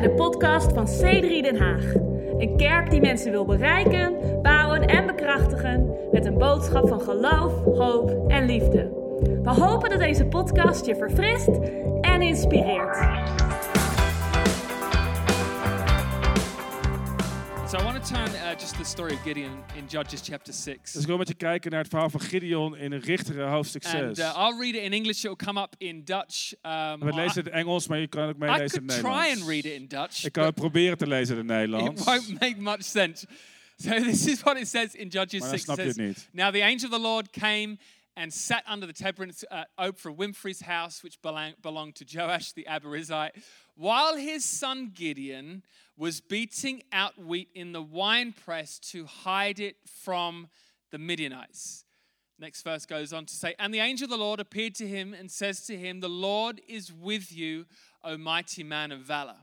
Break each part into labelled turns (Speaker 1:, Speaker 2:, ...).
Speaker 1: bij de podcast van C3 Den Haag. Een kerk die mensen wil bereiken, bouwen en bekrachtigen met een boodschap van geloof, hoop en liefde. We hopen dat deze podcast je verfrist en inspireert.
Speaker 2: Want to turn uh, just the story of Gideon in Judges chapter 6.
Speaker 3: Dus ik wil met je kijken naar het verhaal van Gideon in Richteren hoofdstuk 6.
Speaker 2: And uh, I'll read it in English. It will come up in Dutch. Um,
Speaker 3: We lezen het in Engels, maar je kan ook
Speaker 2: I, I
Speaker 3: meelezen in
Speaker 2: could try and read it in Dutch.
Speaker 3: Ik kan het proberen te lezen in het
Speaker 2: it won't make much sense. So this is what it says in Judges
Speaker 3: Maar dan
Speaker 2: 6.
Speaker 3: Snap je het niet.
Speaker 2: Now the angel of the Lord came and sat under the terebinth at Oprah Winfrey's house, which belonged to Joash the Abiezrite, while his son Gideon was beating out wheat in the winepress to hide it from the Midianites. Next verse goes on to say, And the angel of the Lord appeared to him and says to him, The Lord is with you, O mighty man of valor.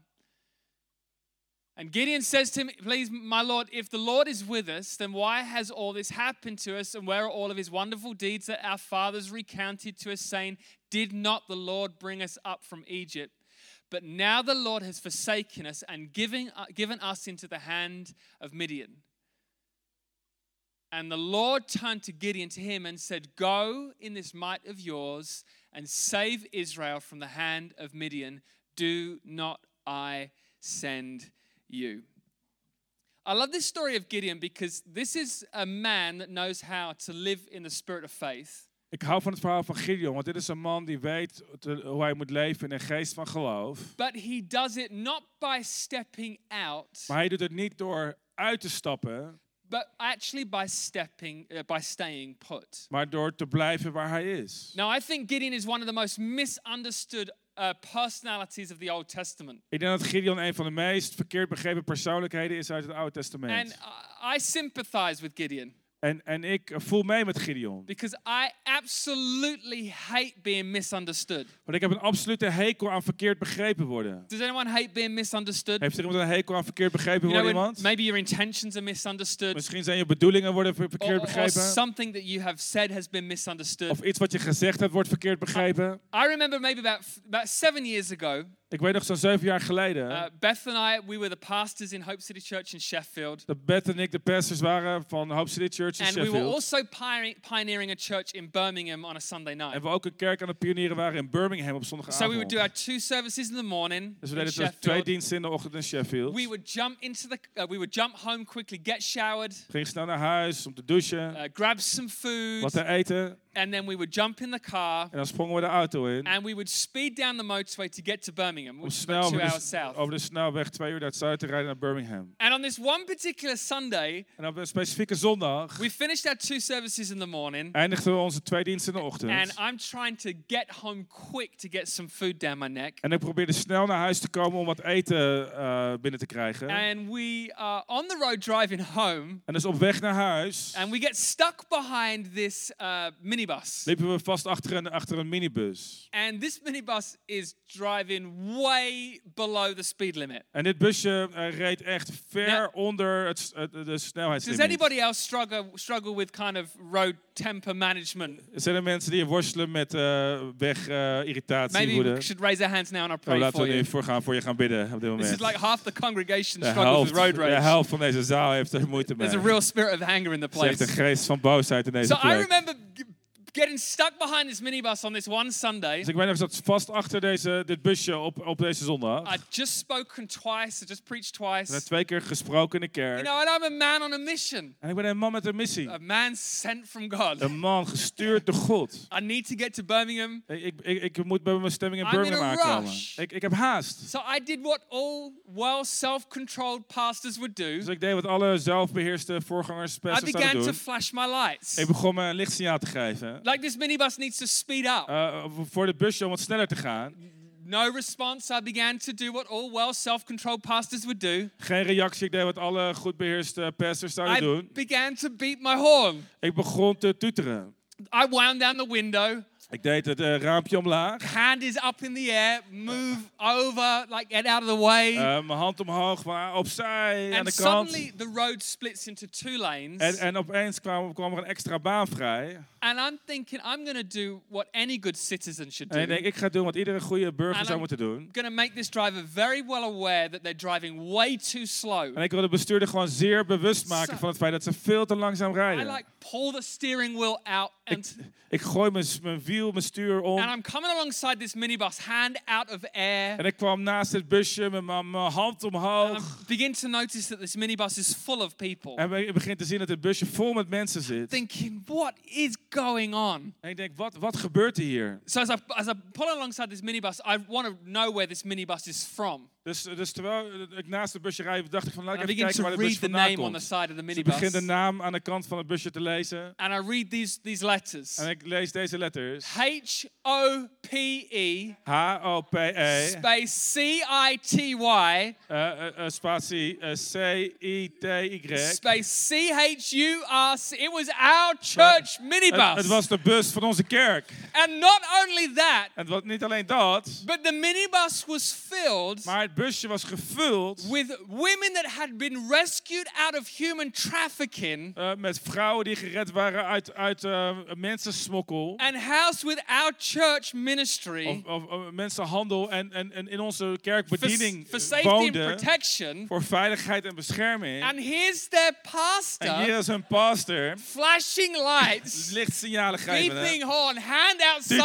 Speaker 2: And Gideon says to him, Please, my Lord, if the Lord is with us, then why has all this happened to us? And where are all of his wonderful deeds that our fathers recounted to us, saying, Did not the Lord bring us up from Egypt? But now the Lord has forsaken us and giving, uh, given us into the hand of Midian. And the Lord turned to Gideon to him and said, Go in this might of yours and save Israel from the hand of Midian. Do not I send you? I love this story of Gideon because this is a man that knows how to live in the spirit of faith.
Speaker 3: Ik hou van het verhaal van Gideon, want dit is een man die weet hoe hij moet leven in een geest van geloof.
Speaker 2: But he does it not by stepping out,
Speaker 3: Maar hij doet het niet door uit te stappen,
Speaker 2: but actually by stepping, uh, by staying put.
Speaker 3: maar door te blijven waar hij is.
Speaker 2: Now, I think Gideon is one of the most misunderstood uh, personalities of the Old Testament.
Speaker 3: Ik denk dat Gideon een van de meest verkeerd begrepen persoonlijkheden is uit het Oude
Speaker 2: And
Speaker 3: Testament.
Speaker 2: I- I sympathize with Gideon
Speaker 3: En, en ik voel mee met Gideon.
Speaker 2: because I absolutely hate being misunderstood.
Speaker 3: Want ik heb een absolute hekel aan verkeerd begrepen worden.
Speaker 2: Does anyone hate being misunderstood?
Speaker 3: Heeft er iemand een hekel aan verkeerd begrepen
Speaker 2: You know,
Speaker 3: worden,
Speaker 2: when
Speaker 3: iemand?
Speaker 2: maybe your intentions are misunderstood,
Speaker 3: Misschien zijn je bedoelingen worden ver-
Speaker 2: or,
Speaker 3: verkeerd
Speaker 2: or
Speaker 3: begrepen.
Speaker 2: something that you have said has been misunderstood.
Speaker 3: Of iets wat je gezegd hebt wordt verkeerd begrepen.
Speaker 2: I remember maybe about about seven years ago,
Speaker 3: Ik weet nog zo'n zeven jaar geleden.
Speaker 2: uh, Beth and I we were the pastors in Hope City Church in Sheffield,
Speaker 3: dat Beth en ik de pastors waren van Hope City Church in
Speaker 2: and we were
Speaker 3: Sheffield.
Speaker 2: also pioneering, a church in Birmingham on a Sunday night.
Speaker 3: En we ook een kerk aan het pionieren waren in Birmingham op
Speaker 2: So we would
Speaker 3: zondagavond.
Speaker 2: do our two services in the morning
Speaker 3: dus we deden twee
Speaker 2: Sheffield.
Speaker 3: diensten in de ochtend in Sheffield.
Speaker 2: We would jump into the, uh, we would jump home quickly, get showered,
Speaker 3: Gingen snel naar huis om te douchen,
Speaker 2: uh, grab some food,
Speaker 3: wat te eten.
Speaker 2: And then we would jump in the car
Speaker 3: En dan sprongen we de auto in.
Speaker 2: and we would speed down the motorway to get to Birmingham, which is about two
Speaker 3: de,
Speaker 2: hours south.
Speaker 3: over de snelweg twee uur naar het zuiden te rijden naar Birmingham.
Speaker 2: And on this one particular Sunday,
Speaker 3: En op een specifieke zondag
Speaker 2: we finished our two services in the morning,
Speaker 3: eindigden we onze twee diensten in de ochtend.
Speaker 2: and I'm trying to get home quick to get some food down my neck.
Speaker 3: En ik probeerde snel naar huis te komen om wat eten eh, binnen te krijgen.
Speaker 2: And we are on the road driving home,
Speaker 3: En dus op weg naar huis
Speaker 2: and we get stuck behind this uh, minibus.
Speaker 3: liepen we vast achter een, achter een minibus.
Speaker 2: And this minibus is driving way below the speed limit.
Speaker 3: En dit busje eh, reed echt ver
Speaker 2: Nou-
Speaker 3: onder het, het- de
Speaker 2: Does
Speaker 3: snelheidslimiet.
Speaker 2: anybody else struggle struggle with kind of road temper management?
Speaker 3: Zijn er mensen die worstelen met eh weg, eh, irritatie,
Speaker 2: Maybe
Speaker 3: woede?
Speaker 2: we should raise our hands now and I'll
Speaker 3: Nou,
Speaker 2: pray
Speaker 3: laten
Speaker 2: for
Speaker 3: we nu voor, gaan, voor je gaan bidden op dit
Speaker 2: This
Speaker 3: moment.
Speaker 2: is like half the congregation
Speaker 3: de,
Speaker 2: struggles
Speaker 3: helft,
Speaker 2: with road
Speaker 3: de
Speaker 2: rage.
Speaker 3: helft van deze zaal heeft er moeite mee.
Speaker 2: There's a real spirit of anger in the
Speaker 3: Er is echt een
Speaker 2: place.
Speaker 3: geest van boosheid in deze
Speaker 2: So I
Speaker 3: plek.
Speaker 2: remember g- getting stuck behind this minibus on this one Sunday.
Speaker 3: Dus ik weet nog, ik zat vast achter deze, dit busje op, op deze zondag.
Speaker 2: I'd just spoken twice, I just preached
Speaker 3: Ik heb
Speaker 2: twice.
Speaker 3: twee keer gesproken in de
Speaker 2: You
Speaker 3: kerk.
Speaker 2: know, and I'm a man on a mission.
Speaker 3: En ik ben een man met een missie.
Speaker 2: A man sent from God.
Speaker 3: Een man gestuurd door God.
Speaker 2: I need to get to Birmingham.
Speaker 3: Ik, ik, ik, ik moet bij mijn stemming in
Speaker 2: I'm in
Speaker 3: Birmingham aankomen.
Speaker 2: rush.
Speaker 3: Ik, ik heb haast.
Speaker 2: So I did what all well self-controlled pastors would do.
Speaker 3: Dus ik deed wat alle zelfbeheerste voorgangers
Speaker 2: I
Speaker 3: pastors zouden
Speaker 2: began to
Speaker 3: doen.
Speaker 2: flash my lights.
Speaker 3: Ik begon een lichtsignaal te geven.
Speaker 2: Like this minibus needs to speed up.
Speaker 3: eh, voor het busje om wat sneller te gaan.
Speaker 2: No response. I began to do what all well self-controlled pastors would do.
Speaker 3: Geen reactie. Ik deed wat alle goed beheerste pastors zouden
Speaker 2: I
Speaker 3: doen.
Speaker 2: began to beat my horn.
Speaker 3: Ik begon te toeteren.
Speaker 2: I wound down the window.
Speaker 3: Ik deed het eh, raampje omlaag.
Speaker 2: Hand is up in the air. Move over, like get out of the way.
Speaker 3: Eh, mijn hand omhoog, maar opzij aan
Speaker 2: and
Speaker 3: de kant.
Speaker 2: suddenly the road splits into two lanes.
Speaker 3: En, en opeens kwam, kwam er een extra baan vrij.
Speaker 2: and I'm thinking, I'm going to do what any good citizen should do.
Speaker 3: En ik denk, ik ga doen wat iedere goede burger zou moeten doen.
Speaker 2: going to make this driver very well aware that they're driving way too slow.
Speaker 3: En ik wil de bestuurder gewoon zeer bewust maken van het feit dat ze veel te langzaam
Speaker 2: I
Speaker 3: rijden.
Speaker 2: like pull the steering wheel out and
Speaker 3: Ik gooi mijn, mijn wiel, mijn stuur om.
Speaker 2: and I'm coming alongside this minibus, hand out of air.
Speaker 3: En ik kwam naast het busje met mijn, mijn hand
Speaker 2: And I
Speaker 3: omhoog.
Speaker 2: begin to notice that this minibus is full of people.
Speaker 3: En ik begin te zien dat het busje vol met mensen zit.
Speaker 2: Thinking, what is going on?
Speaker 3: En ik denk, wat, wat gebeurt er hier?
Speaker 2: So as I, as I pull alongside this minibus, I want to know where this minibus is from.
Speaker 3: Dus, dus terwijl ik naast het busje rijd, dacht ik van, laat ik even kijken waar het
Speaker 2: read
Speaker 3: busje vandaan
Speaker 2: on the
Speaker 3: komt.
Speaker 2: side of the
Speaker 3: Dus ik begin de naam aan de kant van het busje te lezen.
Speaker 2: And I read these, these letters.
Speaker 3: En ik lees deze letters.
Speaker 2: H-O-P-E
Speaker 3: H-O-P-E,
Speaker 2: space C-I-T-Y
Speaker 3: eh, eh, eh, spatie, C-I-T-Y.
Speaker 2: space C-H-U-R-C. It was our church minibus.
Speaker 3: het was de bus van onze kerk.
Speaker 2: And not only that,
Speaker 3: En niet alleen dat,
Speaker 2: but the minibus was filled
Speaker 3: maar busje was gevuld
Speaker 2: with women that had been rescued out of human trafficking
Speaker 3: eh, met vrouwen die gered waren uit, uit eh, mensensmokkel.
Speaker 2: and housed with our church ministry
Speaker 3: Of, of, of mensenhandel en, en, en in onze kerk
Speaker 2: for,
Speaker 3: bediening
Speaker 2: for safety and protection.
Speaker 3: Voor veiligheid en bescherming.
Speaker 2: And here's their
Speaker 3: En
Speaker 2: pastor
Speaker 3: hier is een pastor.
Speaker 2: flashing lights,
Speaker 3: Lichtsignalen geven.
Speaker 2: beeping horn, hand outside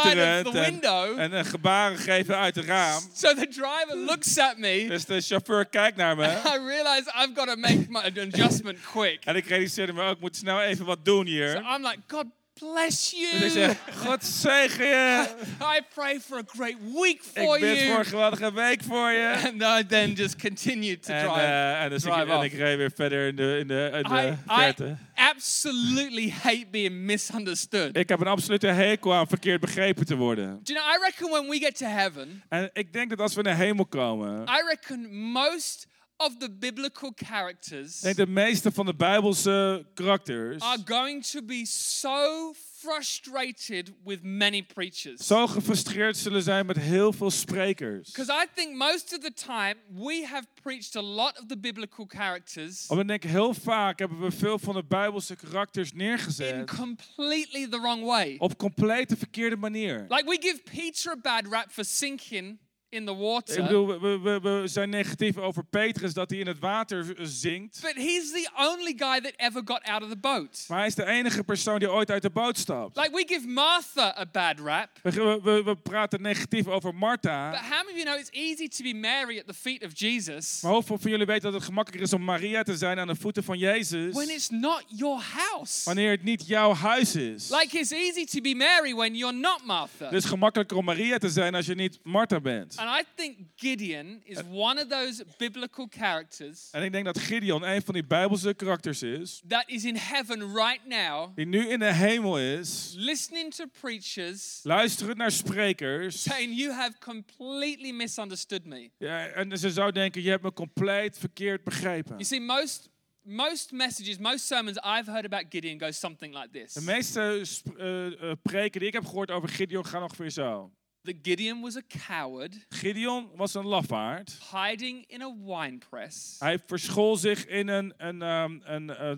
Speaker 2: of the
Speaker 3: en,
Speaker 2: window.
Speaker 3: en een gebaren geven uit het raam.
Speaker 2: So the driver looks at me.
Speaker 3: Dus de chauffeur kijkt naar me.
Speaker 2: I realize I've got to make my adjustment quick.
Speaker 3: En ik realiseerde me ook, ik moet snel even wat doen
Speaker 2: So
Speaker 3: hier.
Speaker 2: I'm like, God bless
Speaker 3: Dus ik
Speaker 2: you.
Speaker 3: zeg, God zegen je.
Speaker 2: I pray for a great week
Speaker 3: Ik
Speaker 2: for
Speaker 3: bid voor
Speaker 2: you.
Speaker 3: een geweldige week voor je.
Speaker 2: And I then just continued to
Speaker 3: En,
Speaker 2: drive.
Speaker 3: eh, en, dus ik,
Speaker 2: drive
Speaker 3: en
Speaker 2: off.
Speaker 3: ik reed weer verder in de, in de, in de
Speaker 2: I, I absolutely hate being misunderstood.
Speaker 3: Ik heb een absolute hekel aan verkeerd begrepen te worden.
Speaker 2: Do you know, I reckon when we get to heaven,
Speaker 3: En ik denk dat als we naar hemel komen,
Speaker 2: I reckon most of the biblical characters
Speaker 3: ik denk de meeste van de Bijbelse karakters
Speaker 2: are going to be so frustrated with many preachers.
Speaker 3: zo gefrustreerd zullen zijn met heel veel sprekers.
Speaker 2: Because I think most of the time we have preached a lot of the biblical characters
Speaker 3: Want ik denk heel vaak hebben we veel van de Bijbelse karakters
Speaker 2: in
Speaker 3: neergezet
Speaker 2: completely the wrong way.
Speaker 3: op complete verkeerde manier.
Speaker 2: Like we give Peter a bad rap for sinking in the
Speaker 3: Ik
Speaker 2: water,
Speaker 3: bedoel, we, we, we- zijn negatief over Petrus dat hij in het water zinkt.
Speaker 2: but he's the only guy that ever got out of the boat.
Speaker 3: Maar hij is de enige persoon die ooit uit de boot stapt.
Speaker 2: Like we give Martha a bad rap,
Speaker 3: We, we, we- praten negatief over
Speaker 2: but
Speaker 3: Martha.
Speaker 2: how many of you know it's easy to be Mary at the feet of Jesus
Speaker 3: Maar hoeveel van jullie weten dat het gemakkelijker is om Maria te zijn aan de voeten van Jezus?
Speaker 2: when it's not your house?
Speaker 3: Wanneer het niet jouw huis is.
Speaker 2: Like it's easy to be Mary when you're not Martha.
Speaker 3: Het is gemakkelijker om Maria te zijn als je niet Martha bent.
Speaker 2: And I think Gideon is one of those biblical characters
Speaker 3: En ik denk dat Gideon een van die Bijbelse karakters is.
Speaker 2: that is in heaven right now,
Speaker 3: Die nu in de hemel is.
Speaker 2: listening to preachers
Speaker 3: Luisterend naar sprekers.
Speaker 2: saying, You have completely misunderstood me.
Speaker 3: Ja, en ze zou denken, je hebt me compleet verkeerd begrepen.
Speaker 2: You see, most. Most messages, most sermons I've heard about Gideon go something like this.
Speaker 3: De meeste eh, preken die ik heb gehoord over Gideon gaan ongeveer zo.
Speaker 2: That Gideon was a coward
Speaker 3: Gideon was een lafaard.
Speaker 2: hiding in a wine press
Speaker 3: Hij verschool zich in een, een, ehm, een eh,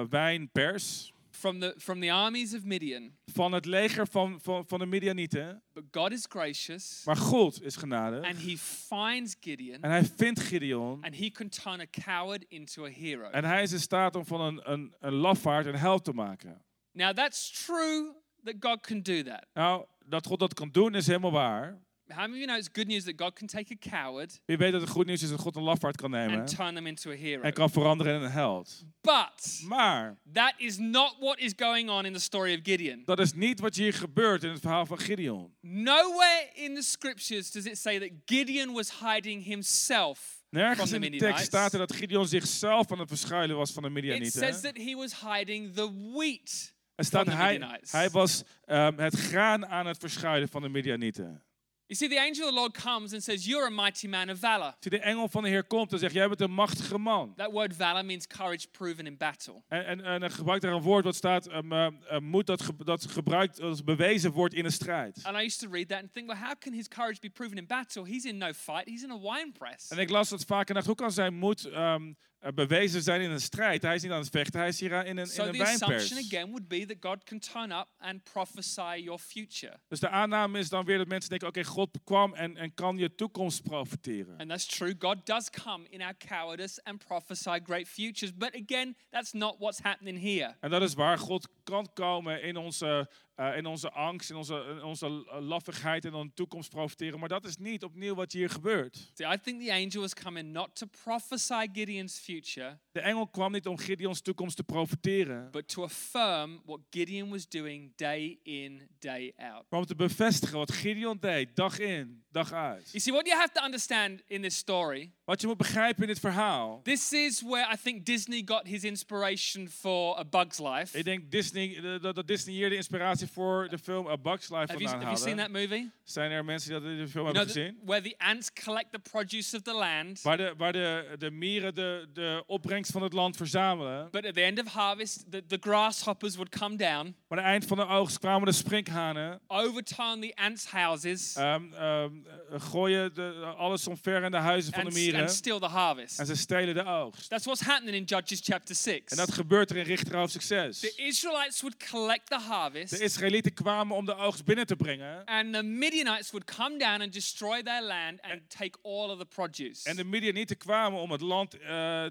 Speaker 3: eh, wijnpers
Speaker 2: from the, from the armies of Midian.
Speaker 3: van het leger van, van, van de Midianieten.
Speaker 2: But God is gracious
Speaker 3: Maar God is genadig.
Speaker 2: and he finds Gideon
Speaker 3: En hij vindt Gideon.
Speaker 2: and he can turn a coward into a hero.
Speaker 3: En hij is in staat om van een, een, een lafaard een held te maken.
Speaker 2: Now that's true that God can do that.
Speaker 3: Nou, dat God dat kan doen is helemaal waar.
Speaker 2: How many of you know it's good news that God can take a coward
Speaker 3: Wie weet dat het goed nieuws is dat God een lafaard kan nemen.
Speaker 2: and turn them into a hero?
Speaker 3: En kan veranderen in een held.
Speaker 2: But
Speaker 3: Maar
Speaker 2: that is not what is going on in the story of Gideon.
Speaker 3: dat is niet wat hier gebeurt in het verhaal van Gideon.
Speaker 2: Nowhere in the scriptures does it say that Gideon was hiding himself from
Speaker 3: Nergens
Speaker 2: the
Speaker 3: in de tekst
Speaker 2: Midianites.
Speaker 3: staat er dat Gideon zichzelf aan het verschuilen was van de
Speaker 2: It
Speaker 3: Midianieten.
Speaker 2: says that he was hiding the wheat.
Speaker 3: Er staat hij, hij was ehm, het graan aan het verschuilen van de Midianieten.
Speaker 2: You see, the angel of the Lord comes and says, You're a mighty man of valor.
Speaker 3: Zie, de engel van de Heer komt en zegt, jij bent een machtige man.
Speaker 2: That word valor means courage proven in battle.
Speaker 3: En, en, en hij gebruikt daar een woord wat staat, um, uh, moed dat, ge- dat gebruikt, dat bewezen wordt in een strijd.
Speaker 2: And I used to read that and think, well, how can his courage be proven in battle? He's in no fight, he's in a wine press.
Speaker 3: En ik las dat vaak en dacht, hoe kan zijn moed um, bewezen zijn in een strijd? Hij is niet aan het vechten, hij is hier in een, in
Speaker 2: So
Speaker 3: een
Speaker 2: the assumption
Speaker 3: wijnpers.
Speaker 2: again would be that God can turn up and prophesy your future.
Speaker 3: Dus de aanname is dan weer dat mensen denken, oké, God kwam en, en kan je toekomst profiteren.
Speaker 2: And that's true. God does come in our cowardice and prophesy great futures. But again, that's not what's happening here.
Speaker 3: En dat is waar God kan komen in onze, eh, in onze angst, in onze, in onze laffigheid en dan toekomst profiteren. Maar dat is niet opnieuw wat hier gebeurt.
Speaker 2: See, I think the angel was coming not to prophesy Gideon's future,
Speaker 3: De engel kwam niet om Gideons toekomst te profiteren,
Speaker 2: but to affirm what Gideon was doing day in, day out.
Speaker 3: maar om te bevestigen wat Gideon deed, dag in, dag uit.
Speaker 2: You see, what you have to understand in this story,
Speaker 3: Wat je moet begrijpen in dit verhaal.
Speaker 2: this is where I think Disney got his inspiration for A Bug's Life.
Speaker 3: Ik denk Disney, eh, dat, dat Disney hier de inspiratie voor de film A Bug's Life
Speaker 2: Have you,
Speaker 3: vandaan
Speaker 2: have you seen that
Speaker 3: haalde.
Speaker 2: movie?
Speaker 3: Zijn er mensen die de film hebben gezien?
Speaker 2: where the ants collect the produce of the land,
Speaker 3: Waar de, waar de, de mieren de, de opbrengst van het land verzamelen.
Speaker 2: but at the end of harvest, the, the grasshoppers would come down,
Speaker 3: Maar aan het eind van de oogst kwamen de sprinkhanen.
Speaker 2: overturn the ants' houses,
Speaker 3: ehm, eh, gooien de, alles omver in de huizen van de mieren.
Speaker 2: and steal the harvest.
Speaker 3: En ze stelen de oogst.
Speaker 2: That's what's happening in Judges chapter 6.
Speaker 3: En dat gebeurt er in Richter hoofdstuk 6.
Speaker 2: The Israelites would collect the
Speaker 3: De
Speaker 2: harvest,
Speaker 3: Israëlieten kwamen om de oogst binnen te brengen.
Speaker 2: and the Midianites would come down and destroy their land and take all of the produce.
Speaker 3: En de Midianieten kwamen om het land eh,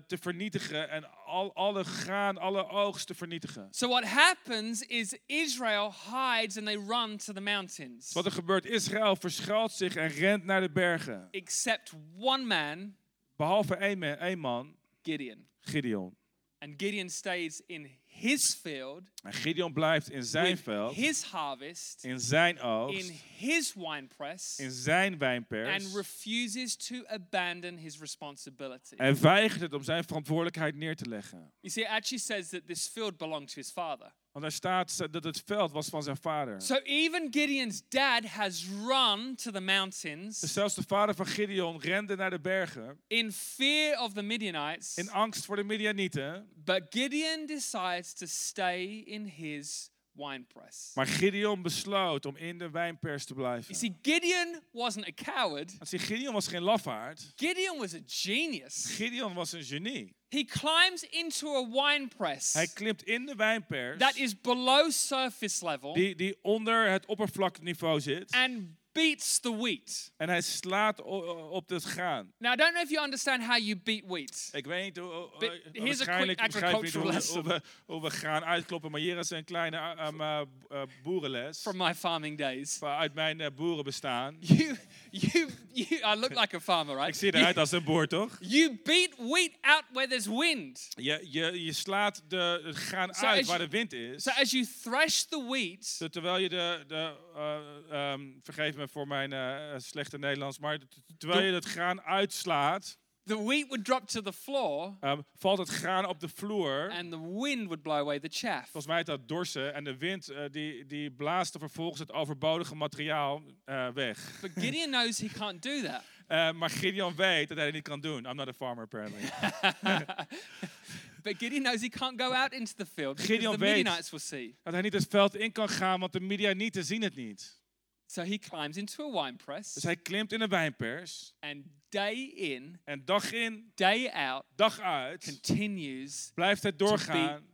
Speaker 3: te vernietigen en al, alle graan, alle oogst te vernietigen.
Speaker 2: So what happens is Israel hides and they run to the mountains.
Speaker 3: Wat er gebeurt, Israël verschuilt zich en rent naar de bergen.
Speaker 2: Except one man,
Speaker 3: Behalve één, man- één man,
Speaker 2: Gideon.
Speaker 3: Gideon.
Speaker 2: And Gideon stays in his field,
Speaker 3: En Gideon blijft in zijn veld,
Speaker 2: his harvest,
Speaker 3: in zijn
Speaker 2: in
Speaker 3: oogst,
Speaker 2: his winepress,
Speaker 3: in zijn
Speaker 2: and
Speaker 3: wijnpers.
Speaker 2: refuses to abandon his responsibility.
Speaker 3: En weigert het om zijn verantwoordelijkheid neer te leggen.
Speaker 2: You see, it actually says that this field belonged to his father.
Speaker 3: Want er staat dat het veld was van zijn vader.
Speaker 2: So even Gideon's dad has run to the
Speaker 3: Dus
Speaker 2: mountains
Speaker 3: zelfs de vader van Gideon rende naar de bergen
Speaker 2: in fear of the Midianites.
Speaker 3: in angst voor de Midianieten.
Speaker 2: But Gideon decides to stay in his winepress.
Speaker 3: Maar Gideon besloot om in de wijnpers te
Speaker 2: You
Speaker 3: blijven.
Speaker 2: see, Gideon wasn't a coward.
Speaker 3: Want Gideon was geen lafaard.
Speaker 2: Gideon was a genius.
Speaker 3: Gideon was een genie.
Speaker 2: He climbs into a wine press
Speaker 3: Hij klimt in de wijnpers
Speaker 2: that is below surface level
Speaker 3: die, die onder het oppervlakniveau zit.
Speaker 2: and beats the wheat.
Speaker 3: En hij slaat op het graan.
Speaker 2: Now, I don't know if you understand how you beat wheat.
Speaker 3: Ik weet niet hoe,
Speaker 2: But here's a quick
Speaker 3: hoe,
Speaker 2: agricultural
Speaker 3: we- hoe we, hoe we graan uitkloppen. Maar hier is een kleine um, boerenles.
Speaker 2: From my farming days.
Speaker 3: Uit mijn eh, boerenbestaan.
Speaker 2: You, you, you, I look like a farmer, right?
Speaker 3: Ik zie eruit als een boer, toch?
Speaker 2: You beat wheat out where there's wind.
Speaker 3: Je, je, je slaat de, het graan uit waar de wind is.
Speaker 2: So as you thresh the wheat,
Speaker 3: Zo, Terwijl je de, de ehm, vergeef me voor mijn eh, slechte Nederlands, maar terwijl je het graan uitslaat,
Speaker 2: the wheat would drop to the floor
Speaker 3: ehm, valt het graan op de vloer.
Speaker 2: and the wind would blow away the chaff.
Speaker 3: Volgens mij dat dorsen en de wind eh, die, die blaast er vervolgens het overbodige materiaal eh, weg.
Speaker 2: But Gideon knows he can't do that.
Speaker 3: Eh, maar Gideon weet dat hij dat niet kan doen. I'm not a farmer apparently.
Speaker 2: But Gideon knows he can't go out into the field because
Speaker 3: Gideon
Speaker 2: the Midianites will see.
Speaker 3: dat hij niet het veld in kan gaan, want de Midianieten zien het niet.
Speaker 2: So he climbs into a wine
Speaker 3: Dus
Speaker 2: press
Speaker 3: hij klimt in een wijnpers
Speaker 2: and day in,
Speaker 3: en dag in,
Speaker 2: day out,
Speaker 3: dag uit
Speaker 2: continues
Speaker 3: blijft hij doorgaan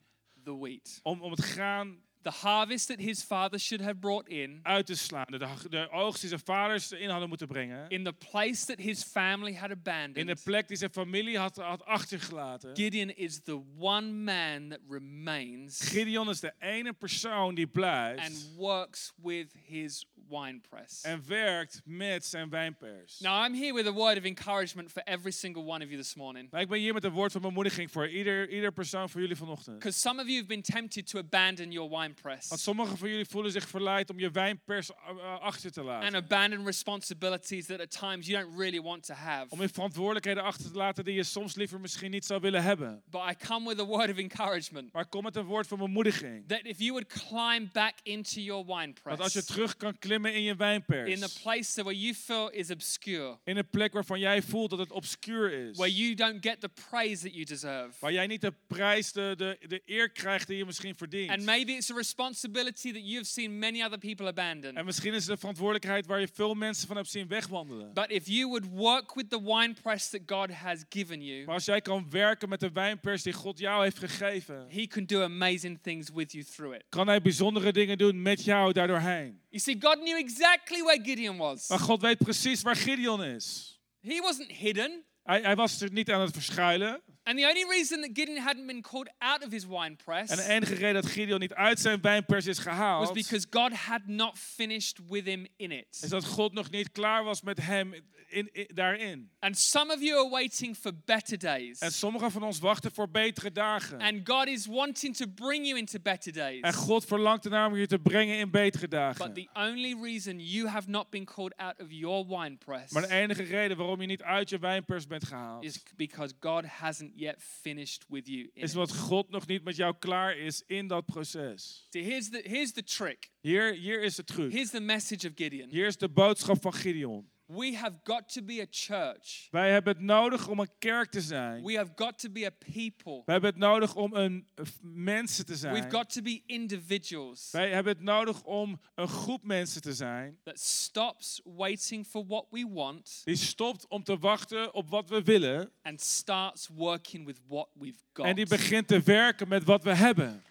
Speaker 2: the wheat.
Speaker 3: om, om het graan
Speaker 2: The harvest that his father should have brought in,
Speaker 3: uit te slaan. De, de oogst die zijn vaders in hadden moeten brengen.
Speaker 2: in the place that his family had
Speaker 3: In
Speaker 2: abandoned.
Speaker 3: de plek die zijn familie had, had achtergelaten.
Speaker 2: Gideon is the one man that remains
Speaker 3: Gideon is de ene persoon die blijft
Speaker 2: and works with his wine press.
Speaker 3: en werkt met zijn wijnpers.
Speaker 2: Now, I'm here with a word of encouragement for every single one of you this morning.
Speaker 3: Nou, ik ben hier met een woord van bemoediging voor ieder, ieder persoon voor jullie vanochtend.
Speaker 2: Because some of you have been tempted to abandon your wine press
Speaker 3: Want sommigen van jullie voelen zich verleid om je wijnpers uh, uh, achter te
Speaker 2: and
Speaker 3: laten.
Speaker 2: abandon responsibilities that at times you don't really want to have.
Speaker 3: Om je verantwoordelijkheden achter te laten die je soms liever misschien niet zou willen hebben.
Speaker 2: But I come with a word of encouragement
Speaker 3: Maar kom met een woord van bemoediging.
Speaker 2: that if you would climb back into your wine
Speaker 3: Dat als je
Speaker 2: press
Speaker 3: terug kan klimmen klimmen in je wijnpers.
Speaker 2: in the place where you feel is obscure,
Speaker 3: in een plek waarvan jij voelt dat het obscuur is.
Speaker 2: where you don't get the praise that you deserve.
Speaker 3: Waar jij niet de prijs, de, de, de eer krijgt die je misschien verdient.
Speaker 2: And maybe it's a responsibility that you've seen many other people abandon.
Speaker 3: En misschien is het een verantwoordelijkheid waar je veel mensen van hebt zien wegwandelen.
Speaker 2: But if you would work with the winepress that God has given you,
Speaker 3: Maar als jij kan werken met de wijnpers die God jou heeft gegeven,
Speaker 2: He can do amazing things with you through it.
Speaker 3: kan hij bijzondere dingen doen met jou daardoorheen.
Speaker 2: You see, God knew exactly where Gideon was.
Speaker 3: Maar God weet precies waar Gideon is.
Speaker 2: He wasn't hidden.
Speaker 3: Hij, hij was er niet aan het verschuilen.
Speaker 2: And the only reason that Gideon hadn't been called out of his wine press
Speaker 3: En de enige reden dat Gideon niet uit zijn wijnpers is
Speaker 2: was
Speaker 3: gehaald,
Speaker 2: because God had not finished with him in
Speaker 3: is
Speaker 2: it.
Speaker 3: dat God nog niet klaar was met hem in, in- daarin.
Speaker 2: And some of you are waiting for better days.
Speaker 3: En sommigen van ons wachten voor betere dagen.
Speaker 2: And God is wanting to bring you into better days.
Speaker 3: En God verlangt ernaar om je te brengen in betere dagen.
Speaker 2: But the only reason you have not been called out of your wine press
Speaker 3: Maar de enige reden waarom je niet uit je wijnpers bent gehaald,
Speaker 2: is because God hasn't yet finished with you.
Speaker 3: Is wat God nog niet met jou klaar is in dat proces.
Speaker 2: See, here's the, here's the trick.
Speaker 3: Hier, hier is de truc.
Speaker 2: Here's the message of Gideon.
Speaker 3: Hier is de boodschap van Gideon.
Speaker 2: We have got to be a church.
Speaker 3: Wij hebben het nodig om een kerk te zijn.
Speaker 2: We have got to be a people.
Speaker 3: We hebben het nodig om een f- mensen te
Speaker 2: We've
Speaker 3: zijn.
Speaker 2: got to be individuals
Speaker 3: Wij hebben het nodig om een groep mensen te zijn
Speaker 2: that stops waiting for what we want
Speaker 3: die stopt om te wachten op wat we willen
Speaker 2: and starts working with what we've got.
Speaker 3: en die begint te werken met wat we hebben.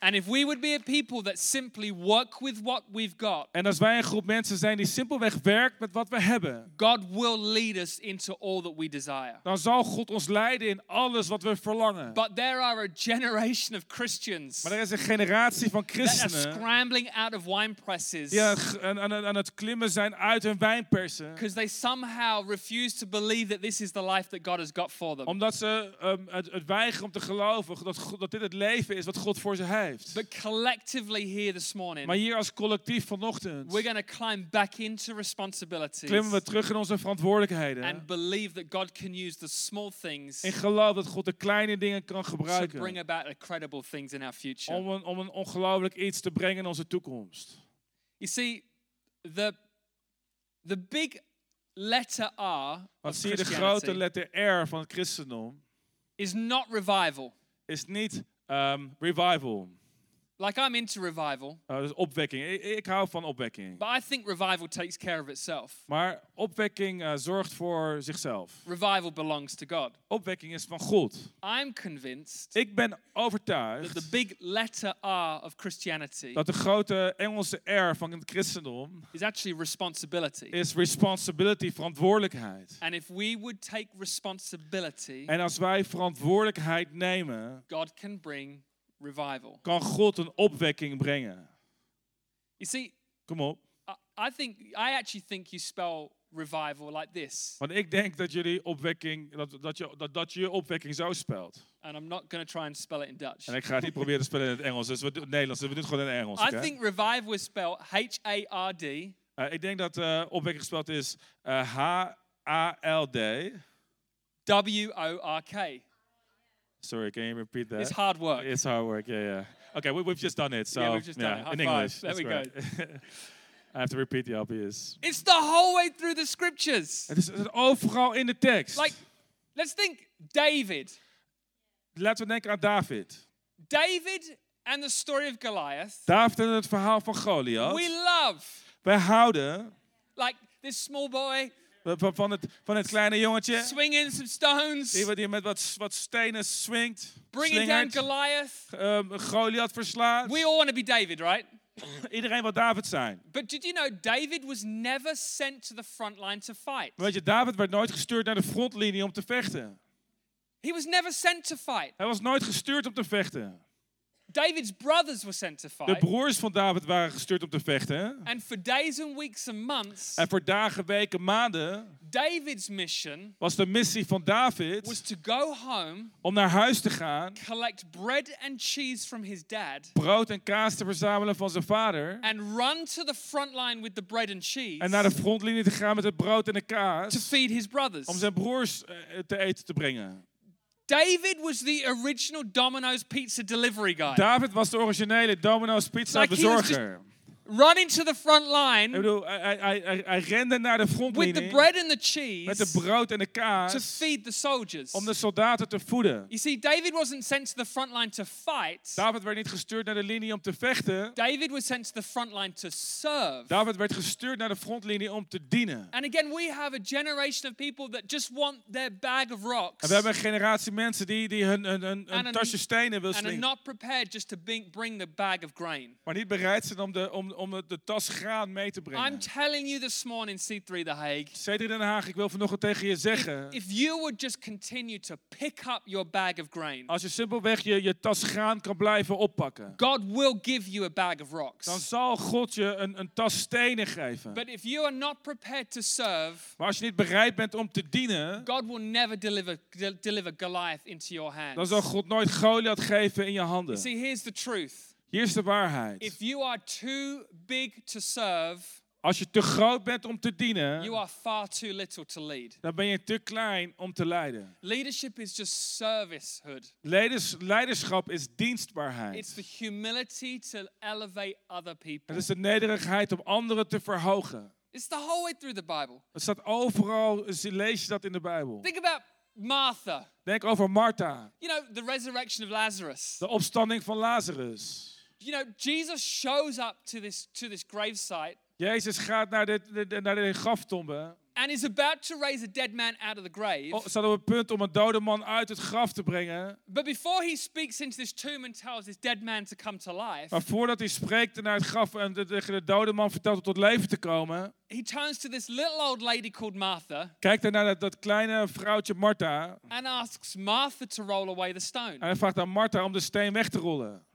Speaker 2: And if we would be a people that simply work with what we've got,
Speaker 3: En als wij een groep mensen zijn die simpelweg werkt met wat we hebben,
Speaker 2: God will lead us into all that we desire.
Speaker 3: dan zal God ons leiden in alles wat we verlangen.
Speaker 2: But there are a generation of Christians
Speaker 3: Maar er is een generatie van
Speaker 2: that are
Speaker 3: christenen
Speaker 2: scrambling out of wine presses
Speaker 3: die aan aan, het klimmen zijn uit hun wijnpersen.
Speaker 2: because they somehow refuse to believe that this is the life that God has got for them.
Speaker 3: Omdat ze ehm, het, het weigeren om te geloven dat, dat dit het leven is wat God voor ze heeft.
Speaker 2: But collectively here this morning,
Speaker 3: Maar hier als collectief vanochtend
Speaker 2: we're going to climb back into responsibilities
Speaker 3: klimmen we terug in onze verantwoordelijkheden.
Speaker 2: and believe that God can use the small things
Speaker 3: In geloof dat God de kleine dingen kan
Speaker 2: to bring
Speaker 3: gebruiken.
Speaker 2: about incredible things in our future.
Speaker 3: Om een, om een ongelooflijk iets te brengen in onze toekomst.
Speaker 2: You see, the, the big letter R
Speaker 3: Want zie je de grote letter R van het christendom
Speaker 2: is not revival.
Speaker 3: is niet ehm, revival.
Speaker 2: Like I'm into revival,
Speaker 3: Uh, dus opwekking. Ik, ik hou van opwekking.
Speaker 2: but I think revival takes care of itself.
Speaker 3: Maar opwekking eh, zorgt voor zichzelf.
Speaker 2: Revival belongs to God.
Speaker 3: Opwekking is van God.
Speaker 2: I'm convinced
Speaker 3: Ik ben
Speaker 2: that
Speaker 3: overtuigd
Speaker 2: the big letter R of Christianity
Speaker 3: dat de grote Engelse R van het christendom
Speaker 2: is actually responsibility.
Speaker 3: is responsibility, verantwoordelijkheid.
Speaker 2: And if we would take responsibility,
Speaker 3: En als wij verantwoordelijkheid nemen,
Speaker 2: God can bring revival.
Speaker 3: kan God een opwekking brengen.
Speaker 2: You see,
Speaker 3: Kom op.
Speaker 2: I, I think I actually think you spell revival like this.
Speaker 3: Want ik denk dat jullie opwekking, dat, dat, je, dat, dat je opwekking zo spelt.
Speaker 2: And I'm not going to try and spell it in Dutch.
Speaker 3: En ik ga het niet proberen te spellen in het Engels, dus we doen het Nederlands, dus we doen het gewoon in het Engels.
Speaker 2: I think revival is spelled H A R D
Speaker 3: Eh, ik denk dat eh, opwekking gespeld is eh, H-A-L-D.
Speaker 2: W O R K.
Speaker 3: Sorry, can you repeat that?
Speaker 2: It's hard work.
Speaker 3: It's hard work, yeah, yeah. Okay, we, we've just done it, so
Speaker 2: Yeah, we've just done
Speaker 3: yeah,
Speaker 2: it. High
Speaker 3: in
Speaker 2: five.
Speaker 3: English.
Speaker 2: There we
Speaker 3: great. I have to repeat the obvious.
Speaker 2: It's the whole way through the scriptures.
Speaker 3: Het is, het is overal in de tekst.
Speaker 2: Like, let's think David.
Speaker 3: Laten we denken aan David.
Speaker 2: David and the story of Goliath.
Speaker 3: David en het verhaal van Goliath.
Speaker 2: We love.
Speaker 3: Wij houden
Speaker 2: Like this small boy
Speaker 3: van, van, het, van het kleine jongetje.
Speaker 2: swinging some stones,
Speaker 3: Die, die met wat, wat stenen swingt.
Speaker 2: bringing down Goliath.
Speaker 3: ehm, Goliath verslaat.
Speaker 2: We all want to be David, right?
Speaker 3: Iedereen wil David zijn.
Speaker 2: But did you know David was never sent to the front line to fight?
Speaker 3: Maar weet je, David werd nooit gestuurd naar de frontlinie om te vechten.
Speaker 2: He was never sent to fight.
Speaker 3: Hij was nooit gestuurd om te vechten.
Speaker 2: David's brothers were sent to
Speaker 3: De
Speaker 2: fight.
Speaker 3: broers van David waren gestuurd om te vechten.
Speaker 2: And for days and weeks and months,
Speaker 3: En voor dagen, weken, maanden
Speaker 2: David's mission
Speaker 3: was de missie van
Speaker 2: was
Speaker 3: David
Speaker 2: to go home,
Speaker 3: om naar huis te gaan,
Speaker 2: collect bread and cheese from his dad,
Speaker 3: brood en kaas te verzamelen van zijn vader
Speaker 2: and run to the front line with the bread and cheese
Speaker 3: en naar de frontlinie te gaan met het brood en de
Speaker 2: to
Speaker 3: kaas
Speaker 2: feed his brothers.
Speaker 3: om zijn broers eh, te eten te brengen.
Speaker 2: David was the original Domino's pizza delivery guy.
Speaker 3: David was de originele Domino's pizza
Speaker 2: Like
Speaker 3: bezorger.
Speaker 2: Running to the front
Speaker 3: Ik
Speaker 2: line
Speaker 3: bedoel, hij, hij, hij, hij- hij rende naar de
Speaker 2: with the
Speaker 3: frontlinie
Speaker 2: bread and the
Speaker 3: met de
Speaker 2: cheese
Speaker 3: brood en de
Speaker 2: to
Speaker 3: kaas
Speaker 2: feed the soldiers.
Speaker 3: om de soldaten te voeden.
Speaker 2: You see, David wasn't sent to the front line to fight.
Speaker 3: David werd niet gestuurd naar de linie om te vechten.
Speaker 2: David was sent to the front line to serve.
Speaker 3: David werd gestuurd naar de frontlinie om te dienen.
Speaker 2: And again, we have a generation of people that just want their bag of rocks
Speaker 3: En we hebben een generatie mensen die, die hun, hun, hun, hun
Speaker 2: een-
Speaker 3: tasje stenen wil
Speaker 2: and are
Speaker 3: slingen.
Speaker 2: not prepared just to bring, bring the bag of grain.
Speaker 3: Maar niet bereid zijn om de, om, om de, tas graan mee te
Speaker 2: I'm
Speaker 3: brengen.
Speaker 2: telling you this morning, C3 The Hague,
Speaker 3: C3 Den Haag, ik wil vanochtend tegen je zeggen.
Speaker 2: if you would just continue to pick up your bag of grain,
Speaker 3: Als je simpelweg je, je tas graan kan blijven oppakken.
Speaker 2: God will give you a bag of
Speaker 3: Dan
Speaker 2: rocks.
Speaker 3: zal God je een, een tas stenen geven.
Speaker 2: But if you are not prepared to serve,
Speaker 3: Maar als je niet bereid bent om te dienen.
Speaker 2: God will never deliver, de- deliver Goliath into your
Speaker 3: Dan
Speaker 2: hands.
Speaker 3: zal God nooit Goliath geven in je
Speaker 2: You
Speaker 3: handen.
Speaker 2: see, here's the truth.
Speaker 3: Hier is de waarheid.
Speaker 2: If you are too big to serve,
Speaker 3: Als je te groot bent om te
Speaker 2: you
Speaker 3: dienen.
Speaker 2: are far too little to lead.
Speaker 3: Dan ben je te klein om te leiden.
Speaker 2: Leadership is just servicehood.
Speaker 3: Leiders, leiderschap is dienstbaarheid.
Speaker 2: It's the humility to elevate other people.
Speaker 3: Het is de nederigheid om anderen te verhogen.
Speaker 2: It's the whole way through the Bible.
Speaker 3: Het staat overal, lees je dat in de Bijbel.
Speaker 2: Think about Martha.
Speaker 3: Denk over Martha,
Speaker 2: You know, the resurrection of Lazarus.
Speaker 3: de opstanding van Lazarus.
Speaker 2: You know, Jesus shows up to this to this gravesite
Speaker 3: Jezus gaat naar de, de- de- naar de graftombe.
Speaker 2: and is about to raise a dead man out of the grave.
Speaker 3: Oh, Staat op het punt om een dode man uit het graf te brengen.
Speaker 2: But before he speaks into this tomb and tells this dead man to come to life,
Speaker 3: Maar voordat hij spreekt naar het graf en de- tegen de dode man vertelt om tot leven te komen.
Speaker 2: he turns to this little old lady called Martha
Speaker 3: Kijkt hij naar dat, dat kleine vrouwtje Martha.
Speaker 2: and asks Martha to roll away the stone.
Speaker 3: En hij vraagt aan Martha om de steen weg te rollen.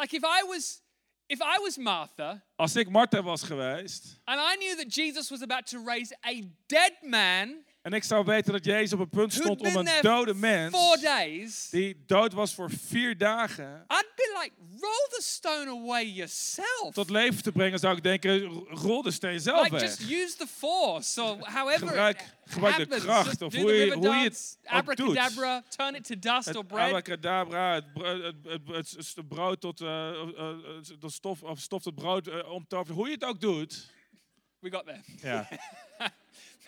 Speaker 2: Like if I was if I was Martha
Speaker 3: Als ik Martha was geweest.
Speaker 2: and I knew that Jesus was about to raise a dead man
Speaker 3: En ik zou weten dat Jezus op het punt stond om een dode mens.
Speaker 2: days,
Speaker 3: Die dood was voor vier dagen.
Speaker 2: I'd like, roll the stone away yourself.
Speaker 3: Tot leven te brengen zou ik denken, rol de steen zelf
Speaker 2: Like
Speaker 3: weg.
Speaker 2: just use the force or however
Speaker 3: Gebruik- gebruik de kracht of hoe je- hoe je het doet.
Speaker 2: abracadabra, turn it to dust or bread.
Speaker 3: abracadabra, het, het, het, brood tot, eh, eh, tot stof, of stof tot brood uh, omtoveren. Hoe je het ook doet.
Speaker 2: We got there.
Speaker 3: Ja,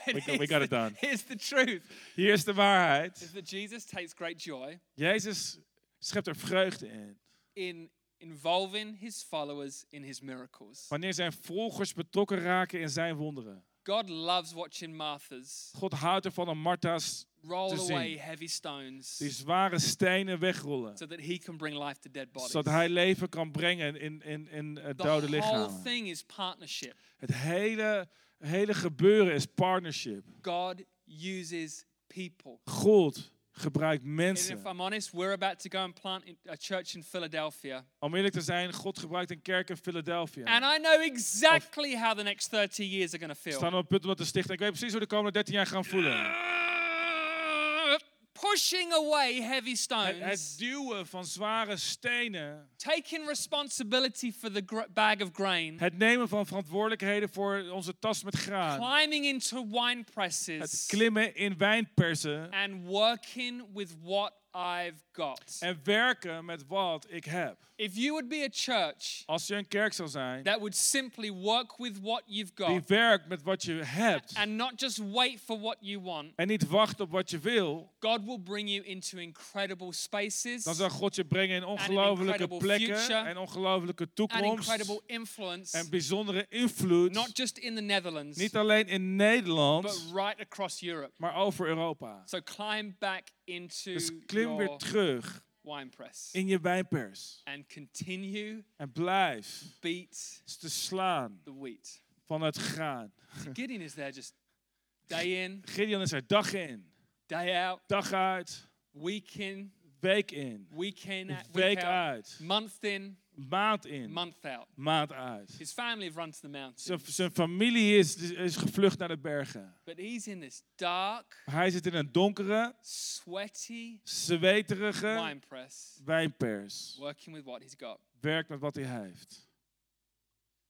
Speaker 3: We got- we
Speaker 2: here's
Speaker 3: got it done.
Speaker 2: Here's the truth:
Speaker 3: hier is de waarheid.
Speaker 2: is that Jesus takes great joy
Speaker 3: Jezus schept er vreugde in.
Speaker 2: In involving his followers in his miracles.
Speaker 3: Wanneer zijn volgers betrokken raken in zijn wonderen.
Speaker 2: God loves watching Martha's
Speaker 3: God houdt ervan om Martha's
Speaker 2: roll
Speaker 3: te zien.
Speaker 2: away heavy stones
Speaker 3: die zware stenen wegrollen.
Speaker 2: so that he can bring life to dead bodies.
Speaker 3: Zodat hij leven kan brengen in, in, in het
Speaker 2: the
Speaker 3: dode
Speaker 2: whole
Speaker 3: lichaam.
Speaker 2: thing is partnership.
Speaker 3: Het hele, hele gebeuren is partnership.
Speaker 2: God uses people.
Speaker 3: God gebruikt
Speaker 2: And if
Speaker 3: mensen.
Speaker 2: I'm honest, we're about to go and plant a church in Philadelphia.
Speaker 3: Om eerlijk te zijn, God gebruikt een kerk in Philadelphia.
Speaker 2: And I know exactly how the next 30 years are going to feel.
Speaker 3: staan op het punt om dat te stichten. Ik weet precies hoe de komende 13 jaar gaan voelen.
Speaker 2: Pushing away heavy
Speaker 3: Het,
Speaker 2: stones,
Speaker 3: het duwen van zware stenen.
Speaker 2: taking responsibility for the bag of grain,
Speaker 3: Het nemen van verantwoordelijkheden voor onze tas met graan.
Speaker 2: climbing into wine
Speaker 3: Het
Speaker 2: presses,
Speaker 3: klimmen in wijnpersen.
Speaker 2: and working with what I've got.
Speaker 3: En werken met wat ik heb.
Speaker 2: If you would be a church
Speaker 3: Als je een kerk zou zijn
Speaker 2: that would simply work with what you've
Speaker 3: die
Speaker 2: got
Speaker 3: werkt met wat je hebt.
Speaker 2: and not just wait for what you want,
Speaker 3: En niet wacht op wat je wil.
Speaker 2: God will bring you into incredible spaces
Speaker 3: Dan zal God je brengen in ongelofelijke
Speaker 2: incredible
Speaker 3: plekken.
Speaker 2: future.
Speaker 3: En ongelofelijke
Speaker 2: and
Speaker 3: toekomst.
Speaker 2: incredible influence,
Speaker 3: En bijzondere invloed.
Speaker 2: not just in the Netherlands,
Speaker 3: Niet alleen in Nederland.
Speaker 2: but right across Europe.
Speaker 3: Maar over Europa.
Speaker 2: So climb back into
Speaker 3: Dus klim weer terug in je wijnpers.
Speaker 2: and continue
Speaker 3: En blijf
Speaker 2: beat
Speaker 3: te slaan
Speaker 2: the wheat.
Speaker 3: van het graan.
Speaker 2: Gideon is there just day in,
Speaker 3: Gideon is er dag in,
Speaker 2: day out,
Speaker 3: dag uit,
Speaker 2: week in,
Speaker 3: week in,
Speaker 2: week in,
Speaker 3: week
Speaker 2: week out,
Speaker 3: uit,
Speaker 2: month in,
Speaker 3: maand in,
Speaker 2: month out.
Speaker 3: maand uit.
Speaker 2: His family have run to the mountains,
Speaker 3: Zijn, familie is, is gevlucht naar de bergen.
Speaker 2: but he's in this dark,
Speaker 3: hij zit in een donkere,
Speaker 2: sweaty
Speaker 3: zweterige wijnpers.
Speaker 2: working with what he's got.
Speaker 3: Werkt met wat hij heeft.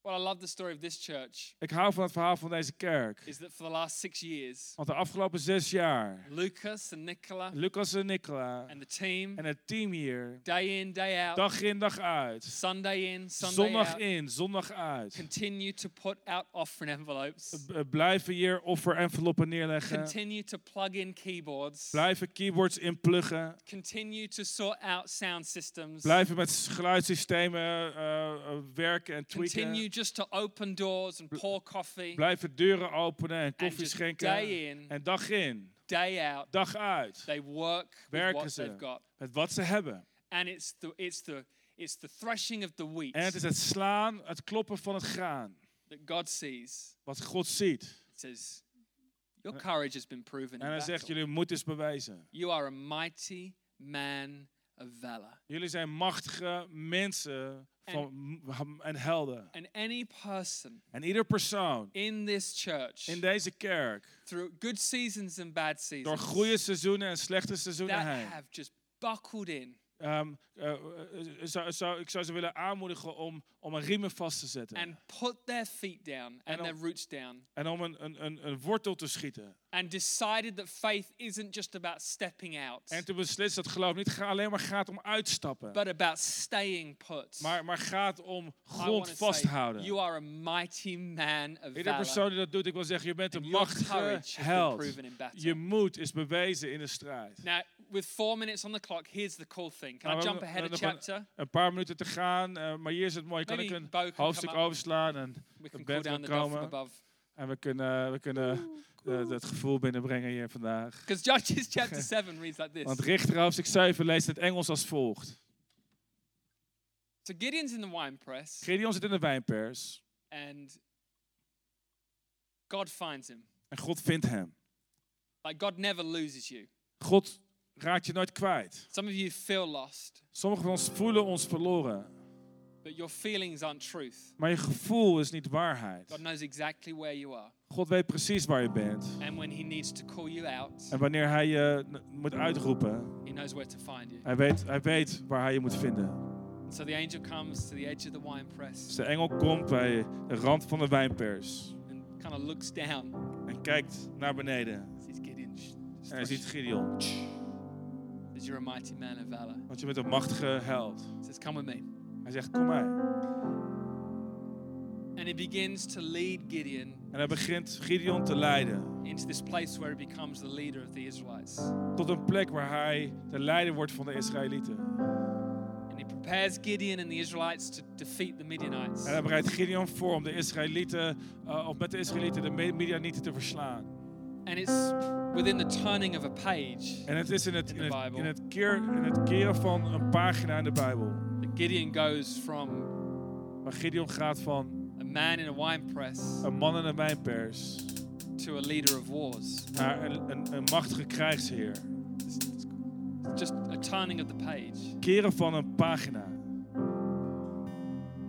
Speaker 2: What I love the story of this church
Speaker 3: Ik hou van het verhaal van deze kerk.
Speaker 2: is that for the last six years,
Speaker 3: Want de afgelopen zes jaar,
Speaker 2: Lucas and Nicola
Speaker 3: Lucas en Nicola
Speaker 2: and the team,
Speaker 3: en het team hier,
Speaker 2: day in, day out,
Speaker 3: dag in dag uit,
Speaker 2: Sunday in, Sunday
Speaker 3: zondag
Speaker 2: out,
Speaker 3: in, zondag uit,
Speaker 2: continue to put out offering envelopes,
Speaker 3: blijven hier offer-enveloppen neerleggen,
Speaker 2: continue to plug in keyboards,
Speaker 3: blijven keyboards inpluggen,
Speaker 2: continue to sort out sound systems,
Speaker 3: blijven met geluidssystemen eh, eh, werken en
Speaker 2: continue
Speaker 3: tweaken,
Speaker 2: just to open doors and pour coffee,
Speaker 3: blijven deuren openen en
Speaker 2: and
Speaker 3: koffie
Speaker 2: just
Speaker 3: schenken.
Speaker 2: day in,
Speaker 3: En dag in,
Speaker 2: day out,
Speaker 3: dag uit,
Speaker 2: they work with
Speaker 3: werken
Speaker 2: what they've
Speaker 3: ze
Speaker 2: got.
Speaker 3: met wat ze hebben.
Speaker 2: And it's the, it's the, it's the threshing of the wheat
Speaker 3: En het is het slaan, het kloppen van het graan,
Speaker 2: that God sees.
Speaker 3: wat God ziet.
Speaker 2: It says, Your courage has been proven
Speaker 3: En hij zegt, jullie moed is bewijzen.
Speaker 2: You are a mighty man of valor.
Speaker 3: Jullie zijn machtige mensen van, en helden.
Speaker 2: And any person
Speaker 3: En ieder persoon
Speaker 2: in this church,
Speaker 3: in deze kerk,
Speaker 2: through good seasons and bad
Speaker 3: door
Speaker 2: seasons,
Speaker 3: goede seizoenen en slechte seizoenen
Speaker 2: that
Speaker 3: heen,
Speaker 2: have just buckled in
Speaker 3: eh, eh, zou, zou, ik zou ze willen aanmoedigen om, om een riemen vast te zetten.
Speaker 2: and put their feet down and
Speaker 3: om-
Speaker 2: their roots down
Speaker 3: En om een, een, een, een wortel te schieten.
Speaker 2: and decided that faith isn't just about stepping out,
Speaker 3: En te beslissen dat geloof niet alleen maar gaat om uitstappen.
Speaker 2: but about staying put.
Speaker 3: Maar, maar gaat om grond
Speaker 2: wanna say,
Speaker 3: vasthouden.
Speaker 2: You are a mighty man of
Speaker 3: Ieder
Speaker 2: valor.
Speaker 3: persoon die dat doet, ik wil zeggen, je bent een machtige held. Je moed is bewezen in de strijd.
Speaker 2: Now, with four minutes on the clock, here's the cool thing. Can
Speaker 3: Nou,
Speaker 2: I jump ahead a chapter?
Speaker 3: Een paar minuten te gaan, eh, maar hier is het mooi. Kan
Speaker 2: Maybe
Speaker 3: ik een hoofdstuk overslaan en,
Speaker 2: We can
Speaker 3: de
Speaker 2: cool
Speaker 3: band komen. en we kunnen, we kunnen eh, het gevoel binnenbrengen hier vandaag.
Speaker 2: Because Judges chapter 7 reads like this.
Speaker 3: Want Richter hoofdstuk 7 leest het Engels als volgt.
Speaker 2: So Gideon's in the wine press,
Speaker 3: Gideon zit in de wijnpers
Speaker 2: and God finds him.
Speaker 3: en God vindt hem.
Speaker 2: Like God never loses you.
Speaker 3: God raakt je nooit kwijt.
Speaker 2: Some of you feel lost,
Speaker 3: Sommigen van ons voelen ons verloren.
Speaker 2: but your feelings aren't truth.
Speaker 3: Maar je gevoel is niet waarheid.
Speaker 2: God knows exactly where you are.
Speaker 3: God weet precies waar je bent.
Speaker 2: And when he needs to call you out,
Speaker 3: En wanneer hij je moet uitroepen,
Speaker 2: he knows where to find you.
Speaker 3: hij weet, hij weet waar hij je moet vinden.
Speaker 2: So the angel comes to the edge of the wine press
Speaker 3: Dus de engel komt bij de rand van de wijnpers
Speaker 2: and kind of looks down.
Speaker 3: en kijkt naar beneden.
Speaker 2: Sees Gideon.
Speaker 3: En hij ziet Gideon.
Speaker 2: Says, You're a mighty man of valor.
Speaker 3: Want je bent een machtige held.
Speaker 2: Says, Come with me.
Speaker 3: Hij zegt, kom mij.
Speaker 2: And he begins to lead Gideon
Speaker 3: En hij begint Gideon te leiden.
Speaker 2: into this place where he becomes the leader of the Israelites.
Speaker 3: Tot een plek waar hij de leider wordt van de Israëlieten.
Speaker 2: And he prepares Gideon and the Israelites to defeat the Midianites.
Speaker 3: En hij bereidt Gideon voor om de Israëlieten, uh, of met de Israëlieten de Midianieten te verslaan.
Speaker 2: And it's within the turning of a page
Speaker 3: En het is in het,
Speaker 2: In
Speaker 3: in
Speaker 2: the
Speaker 3: het, in het, keer, in het keren van een pagina in de Bijbel.
Speaker 2: that Gideon goes from
Speaker 3: Waar Gideon gaat van
Speaker 2: a man in a wine press
Speaker 3: een man in een wijnpers
Speaker 2: to a leader of wars.
Speaker 3: naar een, een, een machtige krijgsheer.
Speaker 2: It's, it's just a turning of the page.
Speaker 3: Keren van een pagina.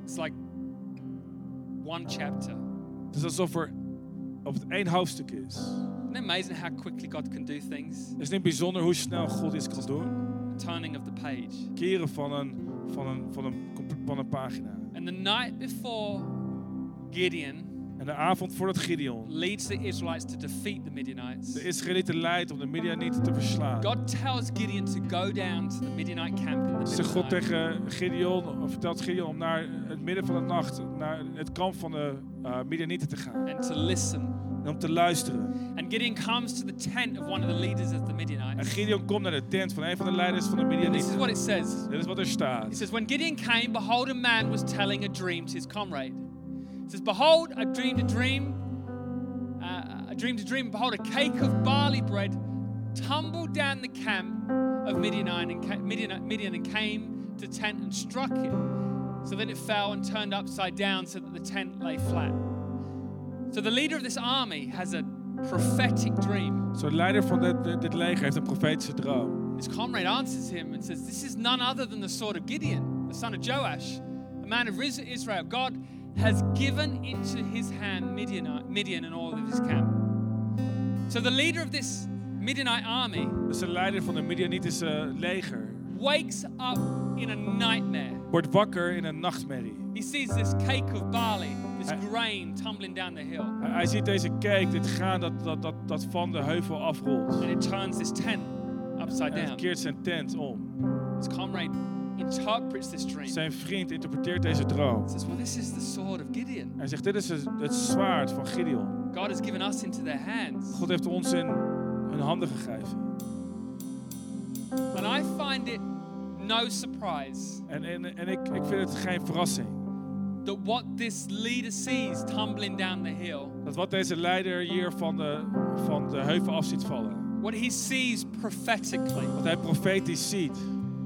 Speaker 2: It's like one chapter.
Speaker 3: Het is alsof er op het één hoofdstuk is.
Speaker 2: Isn't it amazing how quickly God can do things?
Speaker 3: Het is niet bijzonder hoe snel God iets kan doen.
Speaker 2: Turning of the page.
Speaker 3: Keren van een, van een, van een, van een pagina.
Speaker 2: And the night before Gideon
Speaker 3: En de avond voordat Gideon
Speaker 2: leads the Israelites to defeat the Midianites,
Speaker 3: de Israëlieten leidt om de Midianieten te verslaan.
Speaker 2: God tells Gideon to go down to the Midianite camp in the
Speaker 3: Zegt God tegen Gideon, of vertelt Gideon om naar het midden van de nacht, naar het kamp van de uh, Midianieten te gaan.
Speaker 2: and to listen.
Speaker 3: En om te luisteren.
Speaker 2: And Gideon comes to the tent of one of the leaders of the
Speaker 3: En
Speaker 2: Midianites.
Speaker 3: Gideon komt naar de tent van een van de leiders van de
Speaker 2: And this is what it says.
Speaker 3: Dit is wat er
Speaker 2: It says, When Gideon came, behold, a man was telling a dream to his comrade. It says, Behold, I dreamed a dream. Uh, I dreamed a dream. Behold, a cake of barley bread tumbled down the camp of Midian and, Midian, Midian and came to the tent and struck it. So then it fell and turned upside down so that the tent lay flat. So the leader of this army has a prophetic dream.
Speaker 3: Zo de leider van dit, dit leger heeft een profetische droom.
Speaker 2: His comrade answers him and says, This is none other than the sword of Gideon, the son of Joash, a man of Israel. God has given into his hand Midian, Midian and all of his camp. So the leader of this Midianite army
Speaker 3: Dus de leider van de Midianitische leger
Speaker 2: wakes up in a nightmare.
Speaker 3: wordt wakker in een nachtmerrie.
Speaker 2: He sees this cake of barley, this
Speaker 3: Hij-
Speaker 2: grain tumbling down the hill,
Speaker 3: Hij, ziet deze cake, dit graan dat, dat, dat, dat van de heuvel afrolt.
Speaker 2: and it turns this tent upside
Speaker 3: En hij
Speaker 2: down.
Speaker 3: keert zijn tent om.
Speaker 2: His comrade interprets this dream.
Speaker 3: Zijn vriend interpreteert deze droom.
Speaker 2: says, Well, this is the sword of Gideon.
Speaker 3: Hij zegt, dit is het, het zwaard van Gideon.
Speaker 2: God has given us into their hands.
Speaker 3: God heeft ons in hun handen gegeven.
Speaker 2: And I find it no surprise
Speaker 3: En, en, en ik, ik vind het geen verrassing.
Speaker 2: That what this leader sees tumbling down the hill,
Speaker 3: Dat wat deze leider hier van de, van de heuvel af ziet vallen.
Speaker 2: what he sees prophetically,
Speaker 3: Wat hij profetisch ziet.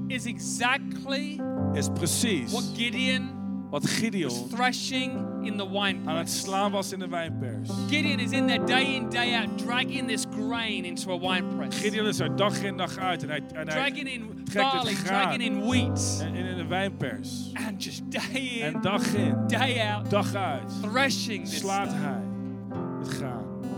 Speaker 2: is exactly
Speaker 3: Is precies
Speaker 2: what Gideon
Speaker 3: wat Gideon
Speaker 2: thrashing in the
Speaker 3: aan het slaan was in de wijnpers.
Speaker 2: Gideon is in there day in, day out, dragging this grain into a winepress.
Speaker 3: Gideon is er dag in dag uit. En hij, en hij
Speaker 2: Dragging in
Speaker 3: trekt het
Speaker 2: barley,
Speaker 3: graan.
Speaker 2: dragging in wheat.
Speaker 3: en in de wijnpers.
Speaker 2: And just day in,
Speaker 3: En dag in,
Speaker 2: day out,
Speaker 3: dag uit,
Speaker 2: thrashing this
Speaker 3: slaat hij het graan.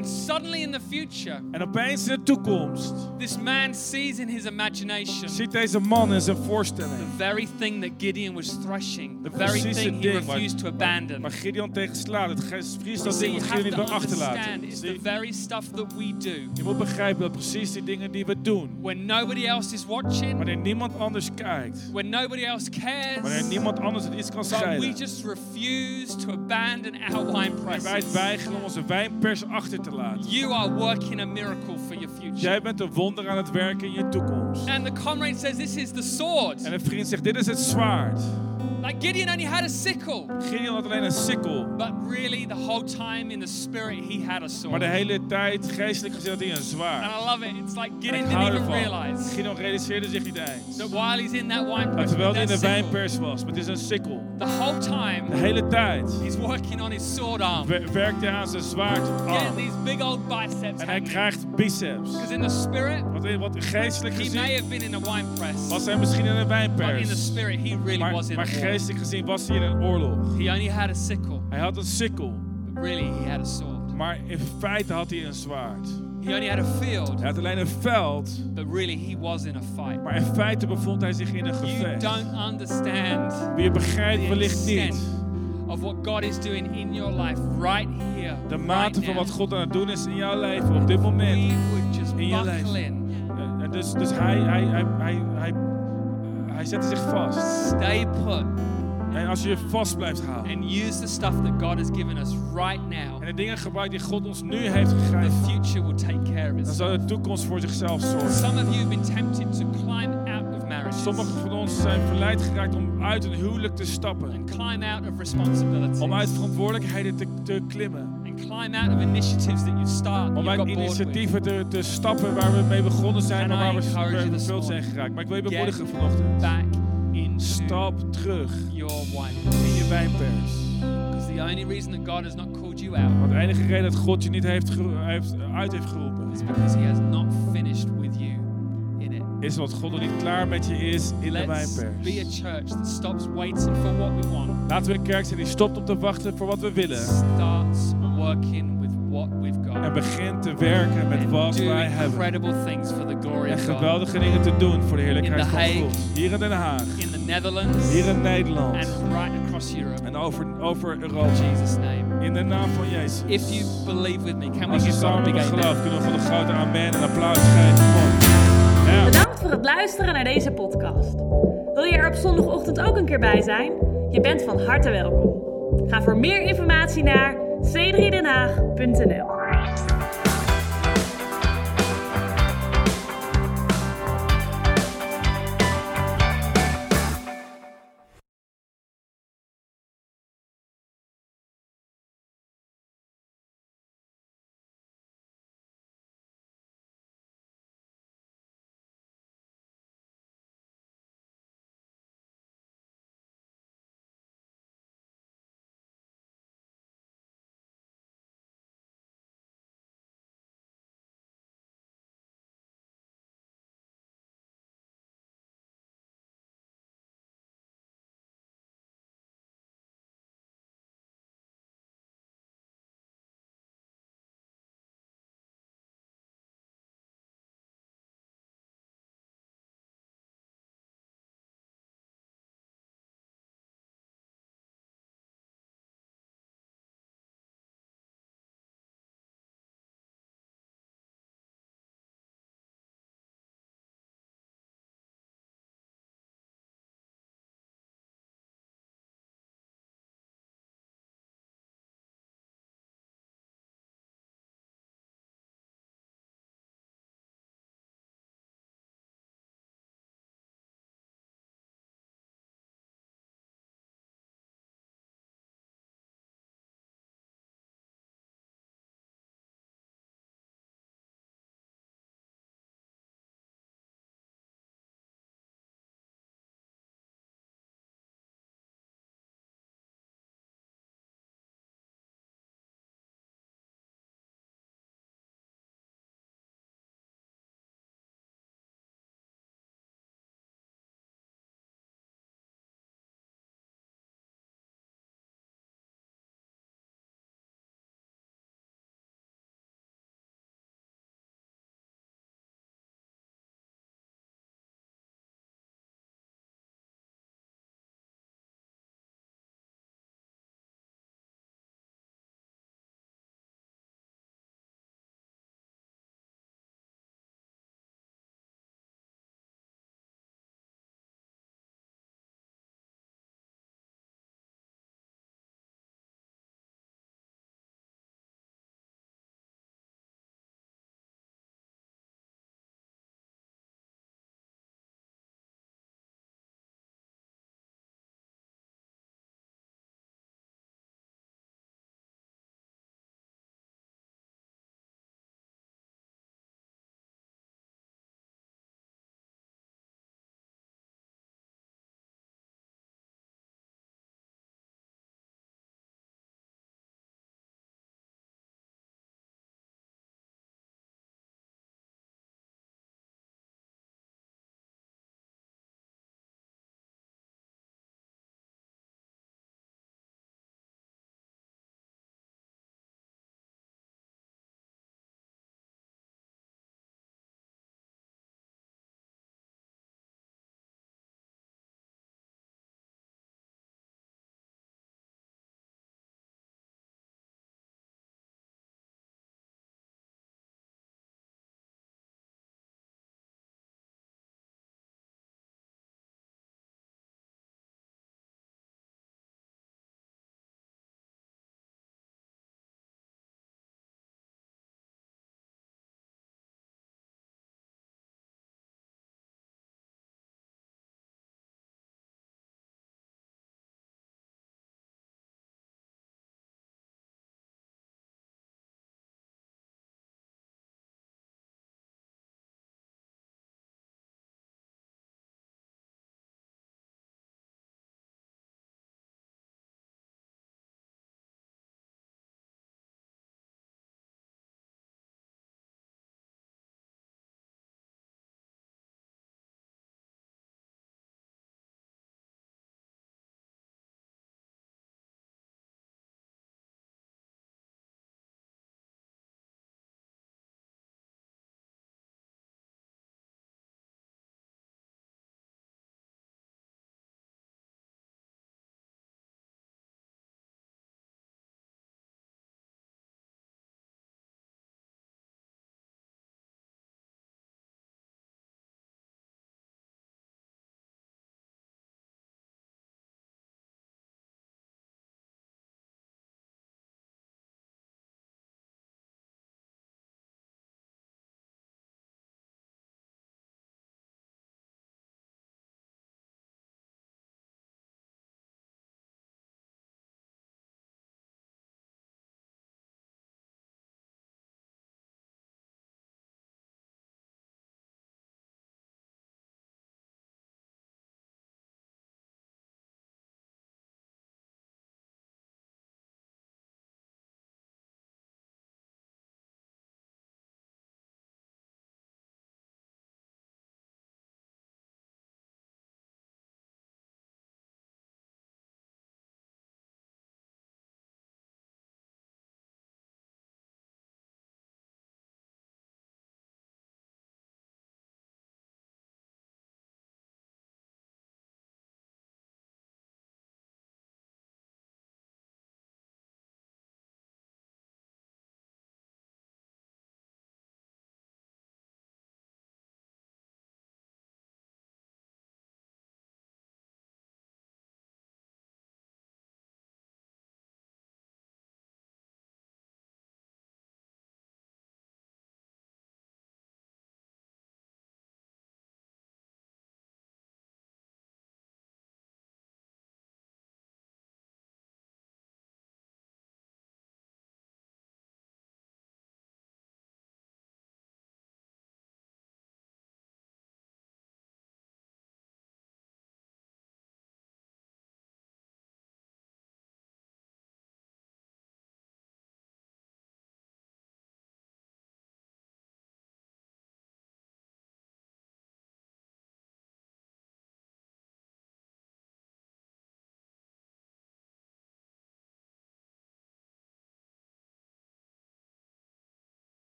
Speaker 2: And suddenly in the future,
Speaker 3: En opeens in de toekomst
Speaker 2: this man sees in his imagination
Speaker 3: ziet deze man in zijn
Speaker 2: the
Speaker 3: voorstelling.
Speaker 2: very thing that Gideon was thrashing, the very thing he refused to abandon.
Speaker 3: Maar Gideon tegenslaat. Het precies dat ding wat Gideon wil achterlaten.
Speaker 2: it's the very stuff that we do
Speaker 3: Je moet begrijpen dat precies die dingen die we doen.
Speaker 2: when nobody else is watching,
Speaker 3: Wanneer niemand anders kijkt.
Speaker 2: when nobody else
Speaker 3: Wanneer
Speaker 2: cares,
Speaker 3: niemand anders het iets kan
Speaker 2: but we
Speaker 3: scheiden.
Speaker 2: just refuse to abandon our wine
Speaker 3: En wij weigeren om onze wijnpers achter te laten.
Speaker 2: You are working a miracle for your future.
Speaker 3: Jij bent een wonder aan het werken in je toekomst.
Speaker 2: And the comrade says, This is the sword.
Speaker 3: En een vriend zegt, dit is het zwaard.
Speaker 2: Like Gideon only had a sickle.
Speaker 3: Gideon had alleen een sikkel.
Speaker 2: But really, the whole time in the spirit, he had a sword.
Speaker 3: Maar de hele tijd, geestelijk gezien, had hij een
Speaker 2: And
Speaker 3: zwaard.
Speaker 2: I love it. It's like Gideon didn't even
Speaker 3: ervan.
Speaker 2: realize
Speaker 3: Gideon realiseerde zich niet eens.
Speaker 2: that while he's in that wine
Speaker 3: Maar
Speaker 2: press,
Speaker 3: terwijl hij in de wijnpers was, met is een sikkel.
Speaker 2: the whole
Speaker 3: De
Speaker 2: time
Speaker 3: hele tijd
Speaker 2: he's working on his sword arm,
Speaker 3: wer- werkte aan zijn zwaard arm.
Speaker 2: these big old biceps.
Speaker 3: En hij krijgt biceps.
Speaker 2: Because in the spirit,
Speaker 3: Wat, wat geestelijk
Speaker 2: he may
Speaker 3: gezien
Speaker 2: have been in a wine press,
Speaker 3: was hij misschien in een
Speaker 2: but in the
Speaker 3: wijnpers.
Speaker 2: spirit, he really
Speaker 3: Maar,
Speaker 2: was in
Speaker 3: maar. Geestelijk gezien was hij in een oorlog.
Speaker 2: He only had a sickle,
Speaker 3: Hij had een sikkel,
Speaker 2: but really he had a sword.
Speaker 3: maar in feite had hij een zwaard.
Speaker 2: He only had a field,
Speaker 3: Hij had alleen een veld,
Speaker 2: but really he was in a fight.
Speaker 3: maar in feite bevond hij zich in een
Speaker 2: You
Speaker 3: gevecht.
Speaker 2: don't understand
Speaker 3: Wie je begrijpt wellicht niet
Speaker 2: of what God is doing in your life right here,
Speaker 3: de
Speaker 2: right
Speaker 3: mate van
Speaker 2: now.
Speaker 3: wat God aan het doen is in jouw leven op dit moment.
Speaker 2: We would just
Speaker 3: in je leven. En- en dus dus hij, hij, hij, hij, hij, hij zette zich vast.
Speaker 2: stay put,
Speaker 3: En als je je vast blijft houden
Speaker 2: and use the stuff that God has given us right now.
Speaker 3: en de dingen gebruikt die God ons nu heeft
Speaker 2: The
Speaker 3: gegeven,
Speaker 2: future will take care of
Speaker 3: dan
Speaker 2: itself.
Speaker 3: zal de toekomst voor zichzelf zorgen.
Speaker 2: Some of you have been tempted to climb out of marriages
Speaker 3: Sommigen van ons zijn verleid geraakt om uit een huwelijk te stappen.
Speaker 2: and climb out of responsibilities
Speaker 3: Om uit verantwoordelijkheden te, te klimmen.
Speaker 2: Climb out of initiatives that you start, that
Speaker 3: Om uit initiatieven te, te stappen waar we mee begonnen zijn, maar waar we vervuld zijn geraakt. Maar ik wil je bemoedigen vanochtend.
Speaker 2: Back
Speaker 3: Stap terug
Speaker 2: your
Speaker 3: in je wijnpers.
Speaker 2: The only reason that God has not called you out
Speaker 3: Want de enige reden dat God je niet heeft, heeft, uit heeft geroepen,
Speaker 2: is because He has not finished with you in it.
Speaker 3: is omdat God nog niet klaar met je is in de
Speaker 2: Let's
Speaker 3: wijnpers.
Speaker 2: be a church that stops waiting for what we want,
Speaker 3: Laten we een kerk zijn die stopt om te wachten voor wat we willen.
Speaker 2: starts working with what we've got,
Speaker 3: En begint te werken met
Speaker 2: and
Speaker 3: wat
Speaker 2: do
Speaker 3: wij hebben.
Speaker 2: incredible things for the glory
Speaker 3: En
Speaker 2: of God.
Speaker 3: geweldige dingen te doen voor de heerlijkheid
Speaker 2: In The
Speaker 3: van
Speaker 2: Hague.
Speaker 3: God. Hier in Den Haag,
Speaker 2: In the Netherlands
Speaker 3: hier in Nederland
Speaker 2: and right across Europe.
Speaker 3: en over, over Europa.
Speaker 2: In Jesus' name.
Speaker 3: In de naam van Jezus.
Speaker 2: If you believe with me, can we
Speaker 3: Als je
Speaker 2: give God a
Speaker 3: samen
Speaker 2: big
Speaker 3: met me
Speaker 2: amen?
Speaker 3: gelooft, kunnen we van de grote amen en applaus geven. Ja.
Speaker 1: Bedankt voor het luisteren naar deze podcast. Wil je er op zondagochtend ook een keer bij zijn? Je bent van harte welkom. Ga voor meer informatie naar c3denhaag.nl